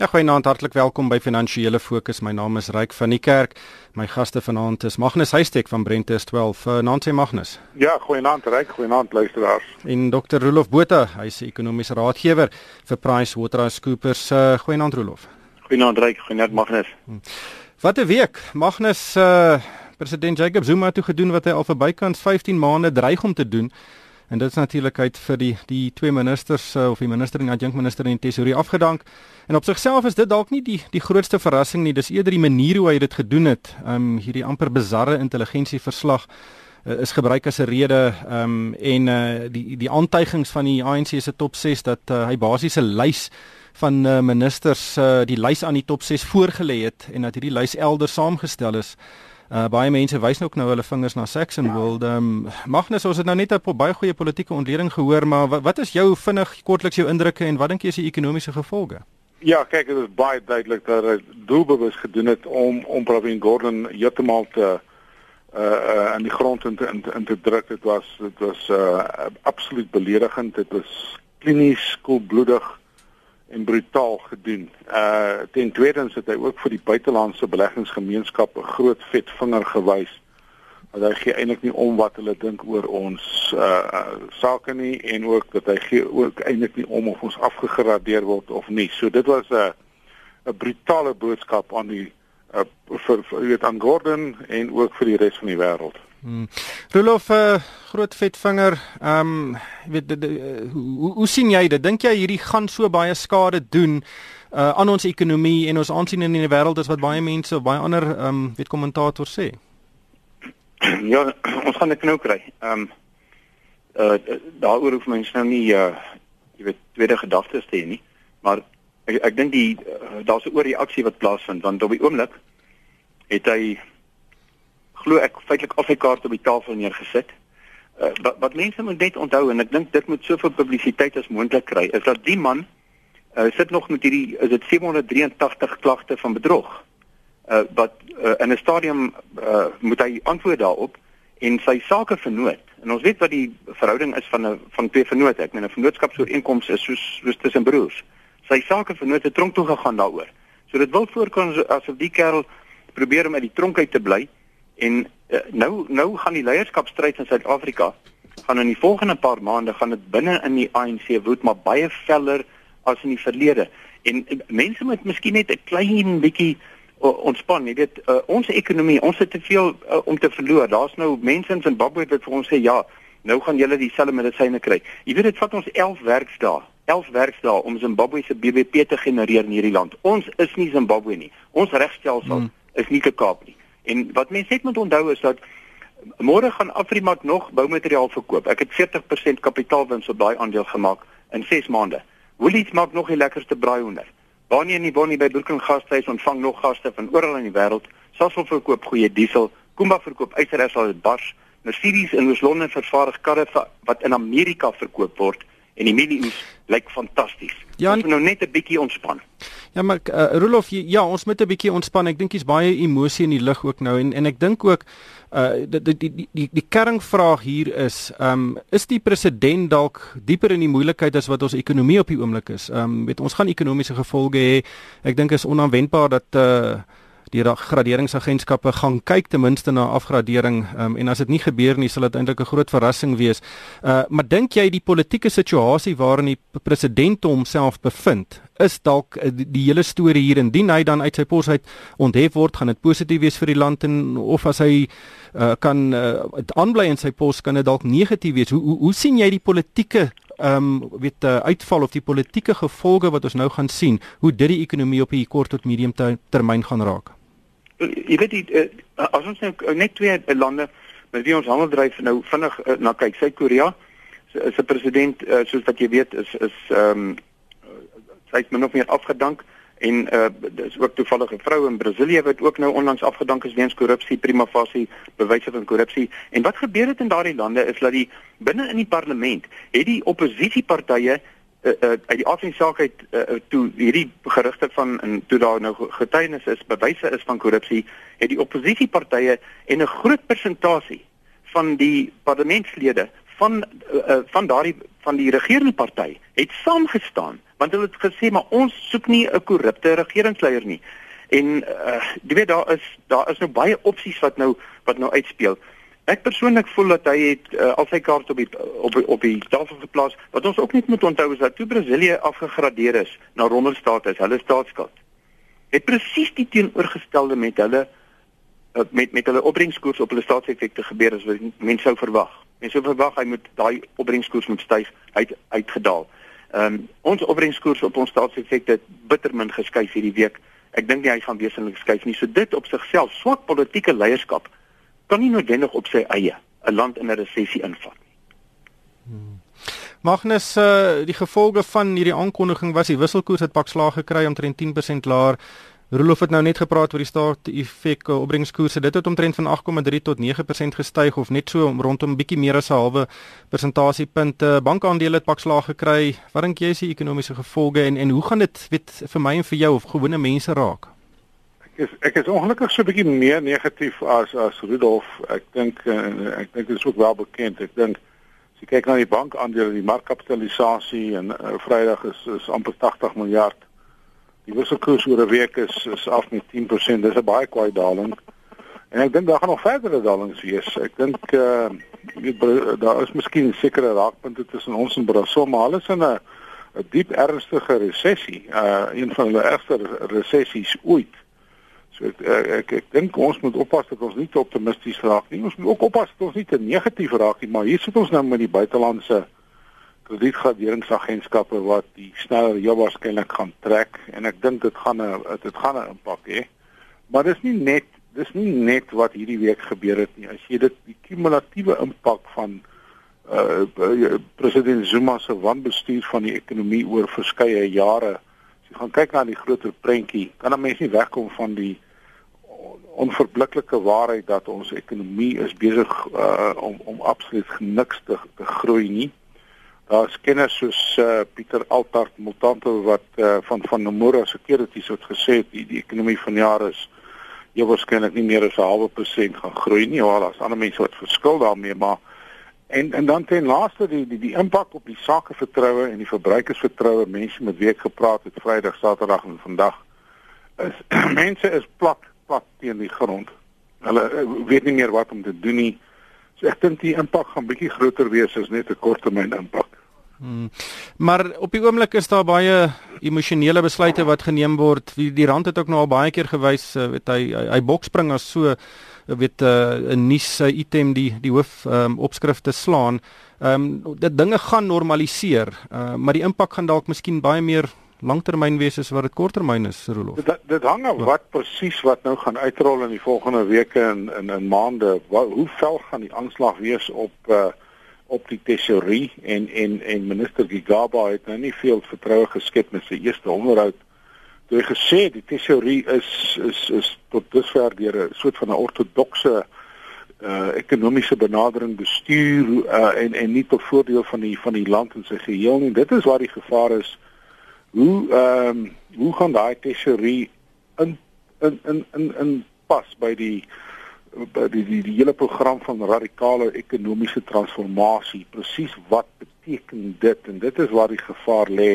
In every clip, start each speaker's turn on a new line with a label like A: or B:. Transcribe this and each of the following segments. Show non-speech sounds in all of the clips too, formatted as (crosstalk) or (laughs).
A: Ja, goeienaand, hartlik welkom by Finansiële Fokus. My naam is Ryk van die Kerk. My gaste vanaand is Magnus Huystek van Brentes 12. Uh, Nancy Magnus.
B: Ja, goeienaand Ryk, goeienaand luisteraars.
A: En Dr. Rolof Botha, hy is ekonomiese raadgewer vir PricewaterhouseCoopers. Uh, goeienaand Rolof.
C: Goeienaand Ryk, goeienaand Magnus. Hm.
A: Wat 'n week. Magnus uh, president Jacob Zuma het gedoen wat hy al vir bykans 15 maande dreig om te doen. En dit is natuurlik uit vir die die twee ministers uh, of die minister en die adjunkminister en die tesourier afgedank. En op sigself is dit dalk nie die die grootste verrassing nie. Dis eerder die manier hoe hy dit gedoen het. Ehm um, hierdie amper bizarre intelligensieverslag uh, is gebruik as 'n rede ehm um, en uh, die die aantuigings van die ANC se top 6 dat uh, hy basies 'n lys van uh, ministers uh, die lys aan die top 6 voorgelê het en dat hierdie lys elders saamgestel is. Uh, baie mense wys nou ook nou hulle vingers na Saxon. World. Ehm um, Magnus, ons het nou net 'n baie goeie politieke ontleding gehoor, maar wat, wat is jou vinnig kortliks jou indrukke en wat dink jy is die ekonomiese gevolge?
B: Ja, kyk, dit is baie duidelik dat hy doelbewus gedoen het om om Pravin Gordhan heeltemal te uh uh aan die grond in te in in te druk. Dit was dit was uh absoluut beledigend. Dit was klinies koelbloedig en brutaal gedoen. Uh ten tweede het hy ook vir die buitelandse beleggingsgemeenskap 'n groot vet vinger gewys. Dat hy gee eintlik nie om wat hulle dink oor ons uh sake nie en ook dat hy gee ook eintlik nie om of ons afgegradeer word of nie. So dit was 'n 'n brutale boodskap aan die uh, vir vir weet aan Gordon en ook vir die res van die wêreld.
A: Hmm. Rolof uh, groot vetvinger. Ehm um, weet de, de, uh, hoe hoe sien jy dit? Dink jy hierdie gaan so baie skade doen uh, aan ons ekonomie en ons aansien in die wêreld as wat baie mense baie ander ehm um, weet kommentators sê?
C: Ja, ons gaan dit nou kry. Ehm um, uh daaroor hoef mense nou nie uh jy weet tweede gedagtes te hê nie, maar ek ek dink die uh, daar's 'n oorreaksie wat plaasvind want op die oomblik het hy glo ek feitelik al sy kaarte op die tafel neergesit. Uh, wat, wat mense moet net onthou en ek dink dit moet soveel publisiteit as moontlik kry is dat die man uh, sit nog met hierdie is dit 783 klagte van bedrog. Uh, wat uh, in 'n stadium uh, moet hy antwoord daarop en sy sake vernoot. En ons weet wat die verhouding is van 'n van twee vennote. Ek meen 'n vennootskapsooreenkoms is soos soos tussen broers. Sy sake vernoot het tronk toe gegaan daaroor. So dit wil voorkom asof die kerel probeer om uit die tronk uit te bly En uh, nou nou gaan die leierskapstryd in Suid-Afrika gaan in die volgende paar maande gaan dit binne in die ANC woed maar baie veller as in die verlede. En uh, mense moet miskien net 'n klein bietjie uh, ontspan, jy weet, uh, ons ekonomie, ons het te veel uh, om te verloor. Daar's nou mense in Zimbabwe wat vir ons sê ja, nou gaan julle dieselfde medisyne kry. Jy weet dit vat ons 11 werksdae 11 werksdae om Zimbabwe se BBP te genereer in hierdie land. Ons is nie Zimbabwe nie. Ons regstelsel hmm. is nie te Kaap nie. En wat mense net moet onthou is dat môre gaan Afrimat nog boumateriaal verkoop. Ek het 40% kapitaalwins op daai aandeel gemaak in 6 maande. Woolies maak nog die lekkerste braaihoender. Bonnie en Bonnie by Brooklyn Gasthuis ontvang nog gaste van oral in die wêreld. Sasol verkoop goeie diesel, Kumba verkoop yseres al bars. Mercedes in Oos-London vervaardig karre wat in Amerika verkoop word en die mediums lyk fantasties. Ja, ons moet nou net 'n bietjie ontspan.
A: Ja, maar uh, Rolof, ja, ons moet 'n bietjie ontspan. Ek dink jy's baie emosie in die lug ook nou en en ek dink ook uh die die die die, die kernvraag hier is, ehm um, is die president dalk dieper in die moeilikheid as wat ons ekonomie op die oomblik is? Ehm um, weet ons gaan ekonomiese gevolge hê. Ek dink is onaanwendbaar dat uh die graderingsagentskappe gaan kyk ten minste na afgradering um, en as dit nie gebeur nie sal dit eintlik 'n groot verrassing wees. Uh maar dink jy die politieke situasie waarin die president homself bevind is dalk uh, die, hele storie hier indien hy dan uit sy pos uit onthef word gaan dit positief wees vir die land en of as hy uh, kan uh, aanbly in sy pos kan dit dalk negatief wees. Hoe, hoe hoe sien jy die politieke ehm um, weet uh, uitval of die politieke gevolge wat ons nou gaan sien, hoe dit die ekonomie op die kort tot medium termyn gaan raak?
C: Jy weet die, uh, as ons nou net twee lande met wie ons handel dryf nou vinnig uh, na kyk Suid-Korea is 'n president uh, soos wat jy weet is is ehm um, sy het min of meer afgedank en uh dis ook toevallige vrou in Brasilië wat ook nou onlangs afgedank is weens korrupsie prima facie bewyse van korrupsie. En wat gebeur het in daardie lande is dat die binne in die parlement het die oppositiepartye uh, uh, uit die afsinsaak uit uh, toe hierdie gerugte van en toe daar nou getuienis is, bewyse is van korrupsie, het die oppositiepartye en 'n groot persentasie van die parlementslede van uh, van daardie van die regerende party het saamgestaan want hulle het gesê maar ons soek nie 'n korrupte regeringsleier nie. En uh jy weet daar is daar is nou baie opsies wat nou wat nou uitspeel. Ek persoonlik voel dat hy het uh, al sy kaarte op die op op die tafel geplaas. Wat ons ook net moet onthou is dat toe Brasilië afgegradeer is na rondelstatus, hulle staatsskuld, het presies die teenoorgestelde met hulle uh, met met hulle opbrengskoers op hulle staatseffekte gebeur as wat mense sou verwag. Mense sou verwag hy moet daai opbrengskoers moet styg, hy het uitgedaal. Ehm um, ons opbrengskoers op ons staatseffekte het bitter min geskuif hierdie week. Ek dink nie hy gaan wesentlik skuif nie. So dit op sigself swak politieke leierskap kan nie noodwendig op sy eie 'n land in 'n resessie invat nie.
A: Hmm. Magnus uh, die gevolge van hierdie aankondiging was die wisselkoers het pak slag gekry omtrent 10% laer. Rolof het nou net gepraat oor die staat effek eh, opbrengskoerse. Dit het omtrent van 8,3 tot 9% gestyg of net so rondom 'n bietjie meer as 'n halwe persentasiepunte. Bankaandele het pak slag gekry. Wat dink jy is die ekonomiese gevolge en en hoe gaan dit weet vir my en vir jou of gewone mense raak?
B: Is ek is ongelukkig so 'n bietjie meer negatief as as Rudolf. Ek dink ek dink dit is ook wel bekend. Ek dink as jy kyk na die bankaandele, die markkapitalisasie en uh, Vrydag is is amper 80 miljard Die wisselkoers oor 'n week is is af met 10%. Dis 'n baie kwai daling. En ek dink daar gaan nog verdere dalings wees. Ek dink uh daar is miskien sekere raakpunte tussen ons en Brasil, maar alles in 'n 'n diep ernstige resessie, uh een van hulle ergste resessies ooit. So ek ek, ek dink ons moet oppas dat ons nie te optimisties raak nie. Ons moet ook oppas dat ons nie te negatief raak nie, maar hier sit ons nou met die buitelandse uh kredietgraderingsagentskappe wat die sneller jou waarskynlik gaan trek en ek dink dit gaan 'n dit gaan 'n impak hê. Maar dis nie net dis nie net wat hierdie week gebeur het nie. As jy dit die kumulatiewe impak van uh president Zuma se wanbestuur van die ekonomie oor verskeie jare, as jy gaan kyk na die groter prentjie, kan 'n mens nie wegkom van die onverblikkelike waarheid dat ons ekonomie is besig uh om om absoluut niks te, te groei nie. Daar's kenners soos uh, Pieter Altart Mutanto wat uh, van van Nomura Securities het gesê die die ekonomie van jaar is jy waarskynlik nie meer as 'n halwe persent gaan groei nie. Ja, daar's ander mense wat verskil daarmee, maar en en dan ten laaste die die die impak op die sakevertroue en die verbruikersvertroue. Mense met wie ek gepraat het Vrydag, Saterdag en vandag is (clears throat) mense is plat plat teen die grond. Hulle uh, weet nie meer wat om te doen nie. So ek dink die impak gaan bietjie groter wees as net 'n korttermyn impak.
A: Hmm. Maar op die oomblik is daar baie emosionele besluite wat geneem word. Die, die rand het ook nou al baie keer gewys, uh, weet hy hy, hy bokspring as so uh, weet 'n uh, nuus uh, item die die hoof um, opskrifte slaan. Ehm um, dit dinge gaan normaliseer, uh, maar die impak gaan dalk miskien baie meer langtermyn wees as wat dit korttermyn is, Rolof.
B: Dit dit hang af wat presies wat nou gaan uitrol in die volgende weke en in in maande. Wat, hoe vel gaan die aanslag wees op uh, op die tesourie en en en minister Gigaba het nou nie veel vertroue geskep met sy eerste onderhoud. Toe hy gesê die tesourie is is is tot dusver deur 'n soort van 'n ortodokse uh ekonomiese benadering bestuur uh en en nie tot voordeel van die van die land in sy geheel nie. Dit is waar die gevaar is. Hoe ehm um, hoe gaan daai tesourie in in in in in pas by die die die die hele program van radikale ekonomiese transformasie presies wat beteken dit en dit is waar die gevaar lê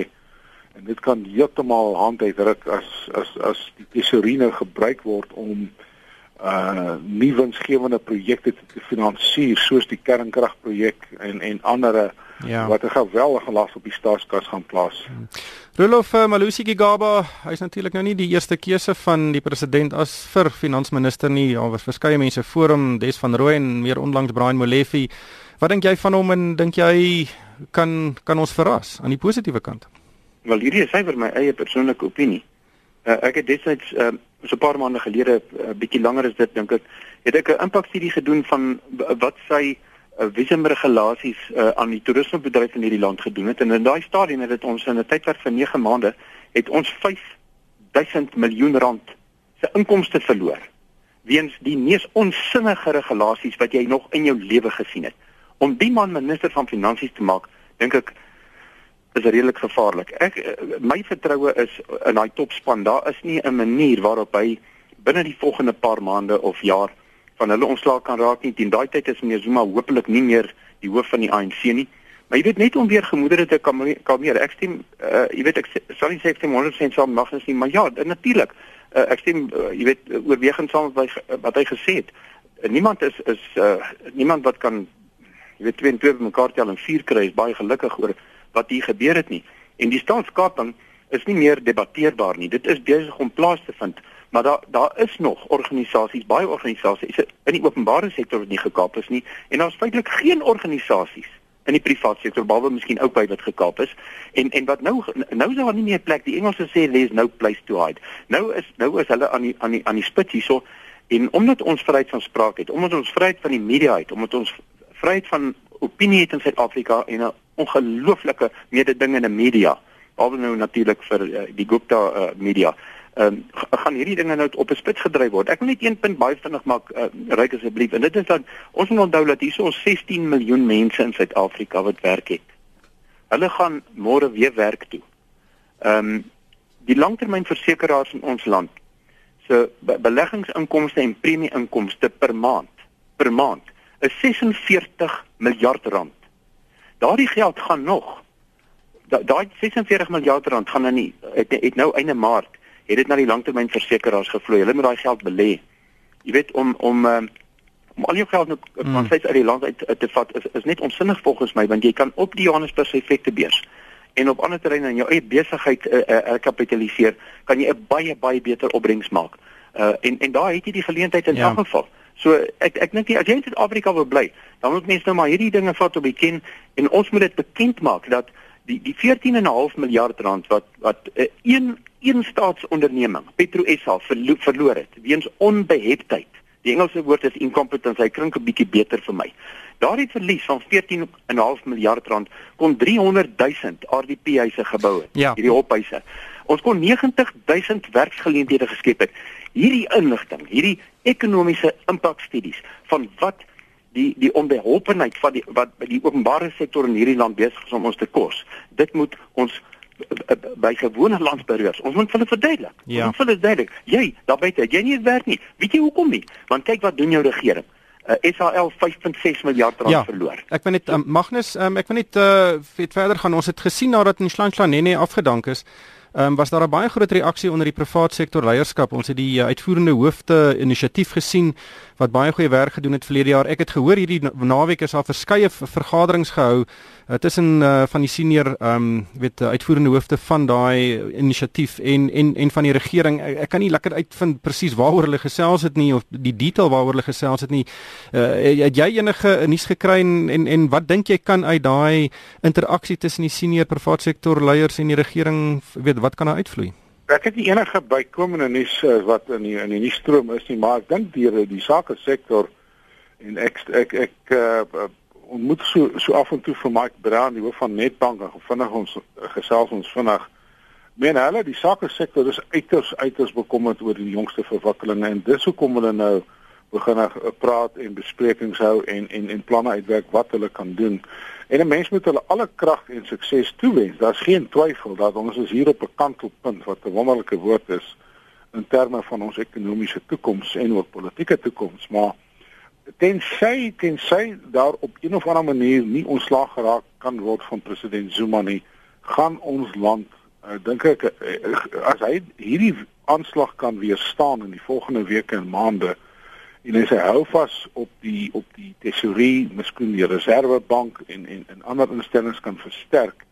B: en dit kan heeltemal hand uitdruk as as as die tesouriene gebruik word om uh nie winsgewende projekte te finansier soos die kernkragprojek en en ander ja. wat 'n geweldige las op die staatskas gaan plaas.
A: Rolof uh, Malusi Gigaba, hy is natuurlik nou nie die eerste keuse van die president as vir finansminister nie. Daar was verskeie mense voor hom, Des van Rooi en meer onlangs Brian Molefe. Wat dink jy van hom en dink jy kan kan ons verras aan die positiewe kant?
C: Wel hierdie is syfer my eie persoonlike opinie. Uh, ek het destyds uh, so 'n paar maande gelede 'n uh, bietjie langer as dit dink ek, het ek 'n impakstudie gedoen van wat sy uh, visumregulasies uh, aan die toerismebedryf in hierdie land gedoen het en in daai stadium het dit ons in 'n tydperk van 9 maande het ons 5000 miljoen rand se inkomste verloor weens die mees onsinnige regulasies wat jy nog in jou lewe gesien het. Om die man minister van finansies te maak, dink ek is redelik gevaarlik. Ek uh, my vertroue is in daai topspan. Daar is nie 'n manier waarop hy binne die volgende paar maande of jaar van hulle ontslae kan raak nie. Teen daai tyd is meneer Zuma hopelik nie meer die hoof van die ANC nie. Maar jy weet net om weer gemoedere te kalmeer. Ek stem uh, jy weet ek sal nie sê ek stem 100% saam mag ons nie, maar ja, natuurlik. Uh, ek stem uh, jy weet oorwegend saam met wat hy gesê het. Uh, niemand is is uh, niemand wat kan jy weet twee en twee bymekaar tel en vier kry is baie gelukkig oor wat hier gebeur het nie. En die staatskaping is nie meer debatteerbaar nie. Dit is besig om plaas te vind. Maar daar daar is nog organisasies, baie organisasies in die openbare sektor wat nie gekaap is nie en daar's feitelik geen organisasies in die private sektor behalwe miskien ook by wat gekaap is. En en wat nou nou is daar nie meer plek. Die Engelse sê there's no place to hide. Nou is nou is hulle aan die aan die aan die spits hierso en omdat ons vryheid van spraak het, omdat ons vryheid van die media het, omdat ons vryheid van opinie het in Suid-Afrika en 'n ongelooflike mededingende media, alhoewel nou natuurlik vir uh, die Gupta uh, media ehm um, gaan hierdie dinge nou op 'n spits gedryf word. Ek wil net een punt baie vinnig maak uh, ryk asseblief en dit is dat ons moet onthou dat hier ons 16 miljoen mense in Suid-Afrika wat werk het. Hulle gaan môre weer werk toe. Ehm um, die langtermynversekeraars in ons land se be beleggingsinkomste en premie-inkomste per maand per maand is 46 miljard rand. Daardie geld gaan nog daai 46 miljard rand gaan nou nie het, het nou einde maart het dit na die langtermynversekeraars gevloei. Hulle moet daai geld belê. Jy weet om om um, om al jou geld nou hmm. van steeds uit die land uit, uit te vat is is net onsinnig volgens my want jy kan op die Johannesburg effekte beurs en op ander terreine in jou eie besigheid uh, uh, kapitaliseer, kan jy 'n baie baie beter opbrengs maak. Uh en en daar het jy die geleentheid in ja. elk geval. So ek ek dink as jy in Suid-Afrika wil bly, dan moet mense nou maar hierdie dinge vat op die ken en ons moet dit bekend maak dat die die 14.5 miljard rand wat wat uh, een staatsonderneming, Petro SA verlo verloor het weens onbeheptheid. Die Engelse woord is incompetence. Hy klink 'n bietjie beter vir my. Daardie verlies van 14.5 miljard rand kon 300 000 RDP huise gebou het.
A: Ja.
C: Hierdie hophuise. Ons kon 90 000 werksgeleenthede geskep het. Hierdie inligting, hierdie ekonomiese impakstudies van wat die die onbeholpenheid van die wat die openbare sektor in hierdie land besig is om ons te kos. Dit moet ons by gewone landsburgers. Ons moet hulle verduidelik.
A: Ja.
C: Ons moet hulle verduidelik. Jy, daar buite, jy nie werk nie. Weet jy hoekom nie? Want kyk wat doen jou regering. Uh, SAL 5.6 miljard rand
A: ja,
C: verloor.
A: Ek wil net um, Magnus, um, ek wil net uh, verder gaan. Ons het gesien nadat Nshlanhla afgedank is, Ehm um, was daar 'n baie groot reaksie onder die privaat sektor leierskap. Ons het die uh, uitvoerende hoofde inisiatief gesien wat baie goeie werk gedoen het verlede jaar. Ek het gehoor hierdie naweek is daar verskeie vergaderings gehou uh, tussen uh, van die senior ehm um, weet uh, uitvoerende hoofde van daai inisiatief en en en van die regering. Ek, ek kan nie lekker uitvind presies waaroor hulle gesels het nie of die detail waaroor hulle gesels het nie. Uh, het jy enige nuus gekry en, en en wat dink jy kan uit daai interaksie tussen die senior privaat sektor leiers en die regering weet wat kan daar uitvloei?
B: Ek het nie enige bykomende nuus uh, wat in die in die nuusstroom is nie, maar ek dink die die sake sektor en ek ek ek uh, ontmoet so so af en toe vir Mike Brown, die hoof van Netbank en vinnig ons uh, gesels ons vinnig. Men hulle die sake sektor is uiters uiters bekommerd oor die jongste verwikkelinge en dis hoekom hulle nou begin praat en besprekings hou en en en planne uitwerk wat hulle kan doen. En 'n mens moet hulle alle krag en sukses toewens. Daar's geen twyfel dat ons is hier op 'n kantelpunt wat 'n wonderlike woord is in terme van ons ekonomiese toekoms en ook politieke toekoms, maar tensy tensy daar op een of ander manier nie ontslaag geraak kan word van president Zuma nie, gaan ons land uh, dink ek uh, as hy hierdie aanslag kan weerstaan in die volgende weke en maande en hy hou vas op die op die tesorie, miskien die reservebank en en en ander instellings kan versterk,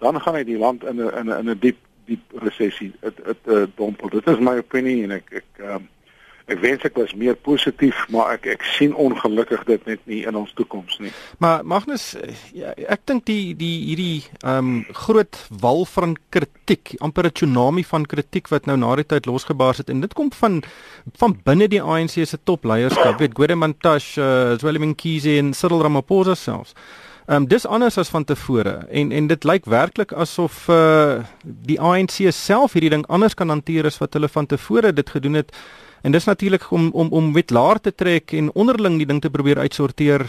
B: dan gaan hy die land in 'n in 'n in 'n diep diep resessie. Dit dit uh, dompel. Dit is my opinie en ek ek um, ek wens ek was meer positief, maar ek ek sien ongelukkig dit net nie in ons toekoms nie.
A: Maar Magnus, ja, ek dink die die hierdie ehm um, groot wal van kritiek, amper 'n tsunami van kritiek wat nou na die tyd losgebars het en dit kom van van binne die ANC se topleierskap, weet Gwedemantash, uh, Zwelling Mkhize en Cyril Ramaphosa selfs. Ehm um, dis anders as van tevore en en dit lyk werklik asof uh die ANC self hierdie ding anders kan hanteer as wat hulle van tevore dit gedoen het. En dis natuurlik om om om wet laer te trek en onderling die ding te probeer uitsorteer.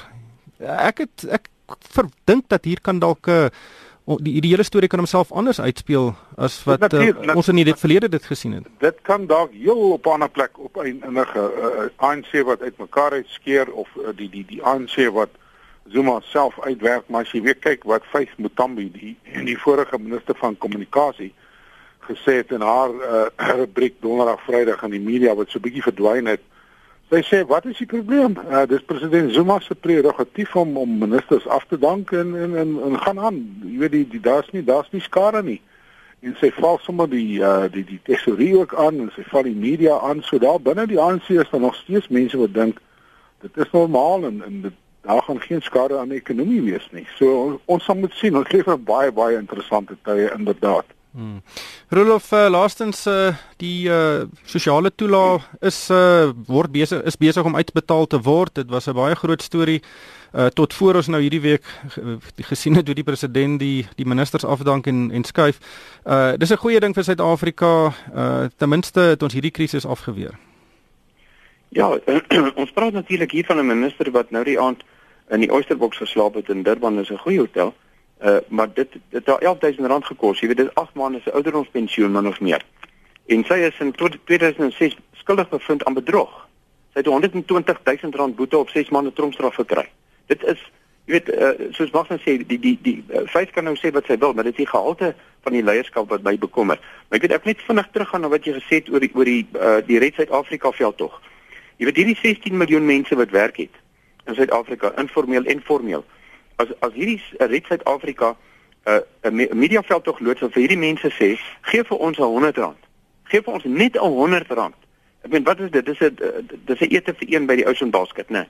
A: Ek het ek verdink dat hier kan dalk 'n uh, eh, die die hele storie kan homself anders uitspeel as wat uh, ons in die verlede dit gesien het.
B: Dit kan dalk heel op 'n ander plek op 'n innige uh, ANC wat uitmekaar uitskeer of uh, die die die ANC wat Zuma self uitwerk, maar as jy weer kyk wat Faith Mutambi die en die vorige minister van kommunikasie gesê het in haar uh, (clears throat) rubriek donderdag Vrydag in die media wat so bietjie verdwyn het. Sy sê wat is die probleem? Uh, dis president Zuma se prerogatief om om ministers af te dank en en en, en gaan aan. Jy weet die, die daar's nie daar's nie skare nie. En sy val sommer die uh, die die tesourier ook aan en sy val die media aan. So daar binne die ANC is daar nog steeds mense wat dink dit is normaal en en dit daar gaan geen skade aan die ekonomie wees nie. So ons, ons sal moet sien. Ons leef in baie baie interessante tye inderdaad. Hmm.
A: Rolof uh, laastens uh, die uh, sosiale toelaag is uh, word besig is besig om uitbetaal te word. Dit was 'n baie groot storie uh, tot voor ons nou hierdie week gesien het hoe die president die die ministers afdank en en skuif. Uh dis 'n goeie ding vir Suid-Afrika. Uh ten minste het ons hierdie krisis afgeweer.
C: Ja, (clears throat) ons praat natuurlik hier van 'n minister wat nou die aand in die Oysterbox geslaap het in Durban, is 'n goeie hotel. Uh maar dit dit het 11000 rand gekos. Jy weet dit is 8 maande se ouderdomspensioen min of meer. En sy is in 2006 skuldig bevind aan bedrog. Sy het 120000 rand boete op 6 maande tronkstraf gekry. Dit is jy weet uh, soos Magnus sê die die die uh, feit kan nou sê wat sy wil, maar dit is die gehalte van die leierskap wat my bekommer. Maar ek weet ek net vinnig teruggaan na wat jy gesê het oor die oor die uh, die Red Suid-Afrika veld tog. Jy weet hierdie 16 miljoen mense wat werk het in Suid-Afrika, informeel en formeel. As as hierdie Red Suid-Afrika 'n uh, 'n mediaveld tog loods vir hierdie mense sê, gee vir ons 'n 100 rand. Gee vir ons net 'n 100 rand. Ek meen wat is dit? Dis 'n dis 'n ete vir een by die Ocean Basket, né?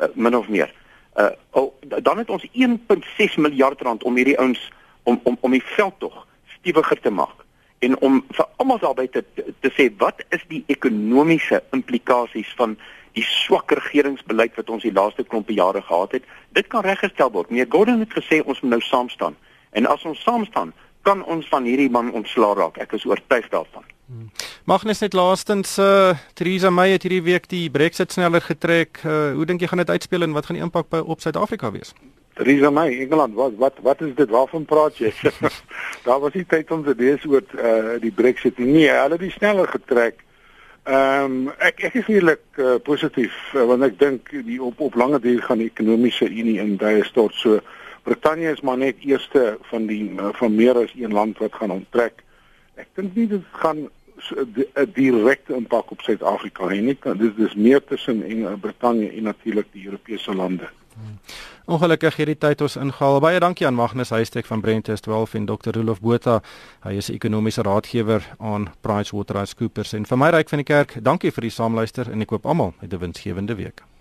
C: Nee, uh, min of meer. Uh oh, dan het ons 1.6 miljard rand om hierdie ouens om om om die veld tog stewiger te maak en om vir almal daarby te te sê wat is die ekonomiese implikasies van die swak regeringsbeleid wat ons die laaste klompe jare gehad het. Dit kan reggestel word. Meneer Gordon het gesê ons moet nou saam staan. En as ons saam staan, kan ons van hierdie man ontslaa raak. Ek is oortuig daarvan.
A: Hmm. Mag net net laastens uh, Theresa May het hierdie week die Brexit sneller getrek. Uh, hoe dink jy gaan dit uitspeel en wat gaan die impak by op Suid-Afrika wees?
B: Theresa May, Engeland, wat wat wat is dit waarvan praat jy? (laughs) Daar was nie tyd om te lees oor uh, die Brexit nie. Nee, hulle het die sneller getrek. Ehm um, ek ek is eerlik uh, positief uh, want ek dink die op op lange duur gaan die ekonomiese unie in duie stort. So Brittanje is maar net eerste van die uh, van meer as een land wat gaan onttrek. Ek dink nie dit gaan 'n direkte impak op Suid-Afrika hê nie. Dit is meer tussen en Brittanje en natuurlik die Europese lande.
A: Ongelukkig hierdie tyd ons ingehaal. Baie dankie aan Magnus Huystek van Brentes 12 en Dr. Rolof Botha. Hy is 'n ekonomiese raadgewer aan PricewaterhouseCoopers en vir my ryk van die kerk. Dankie vir die saamluister en ek koop almal 'n winsgewende week.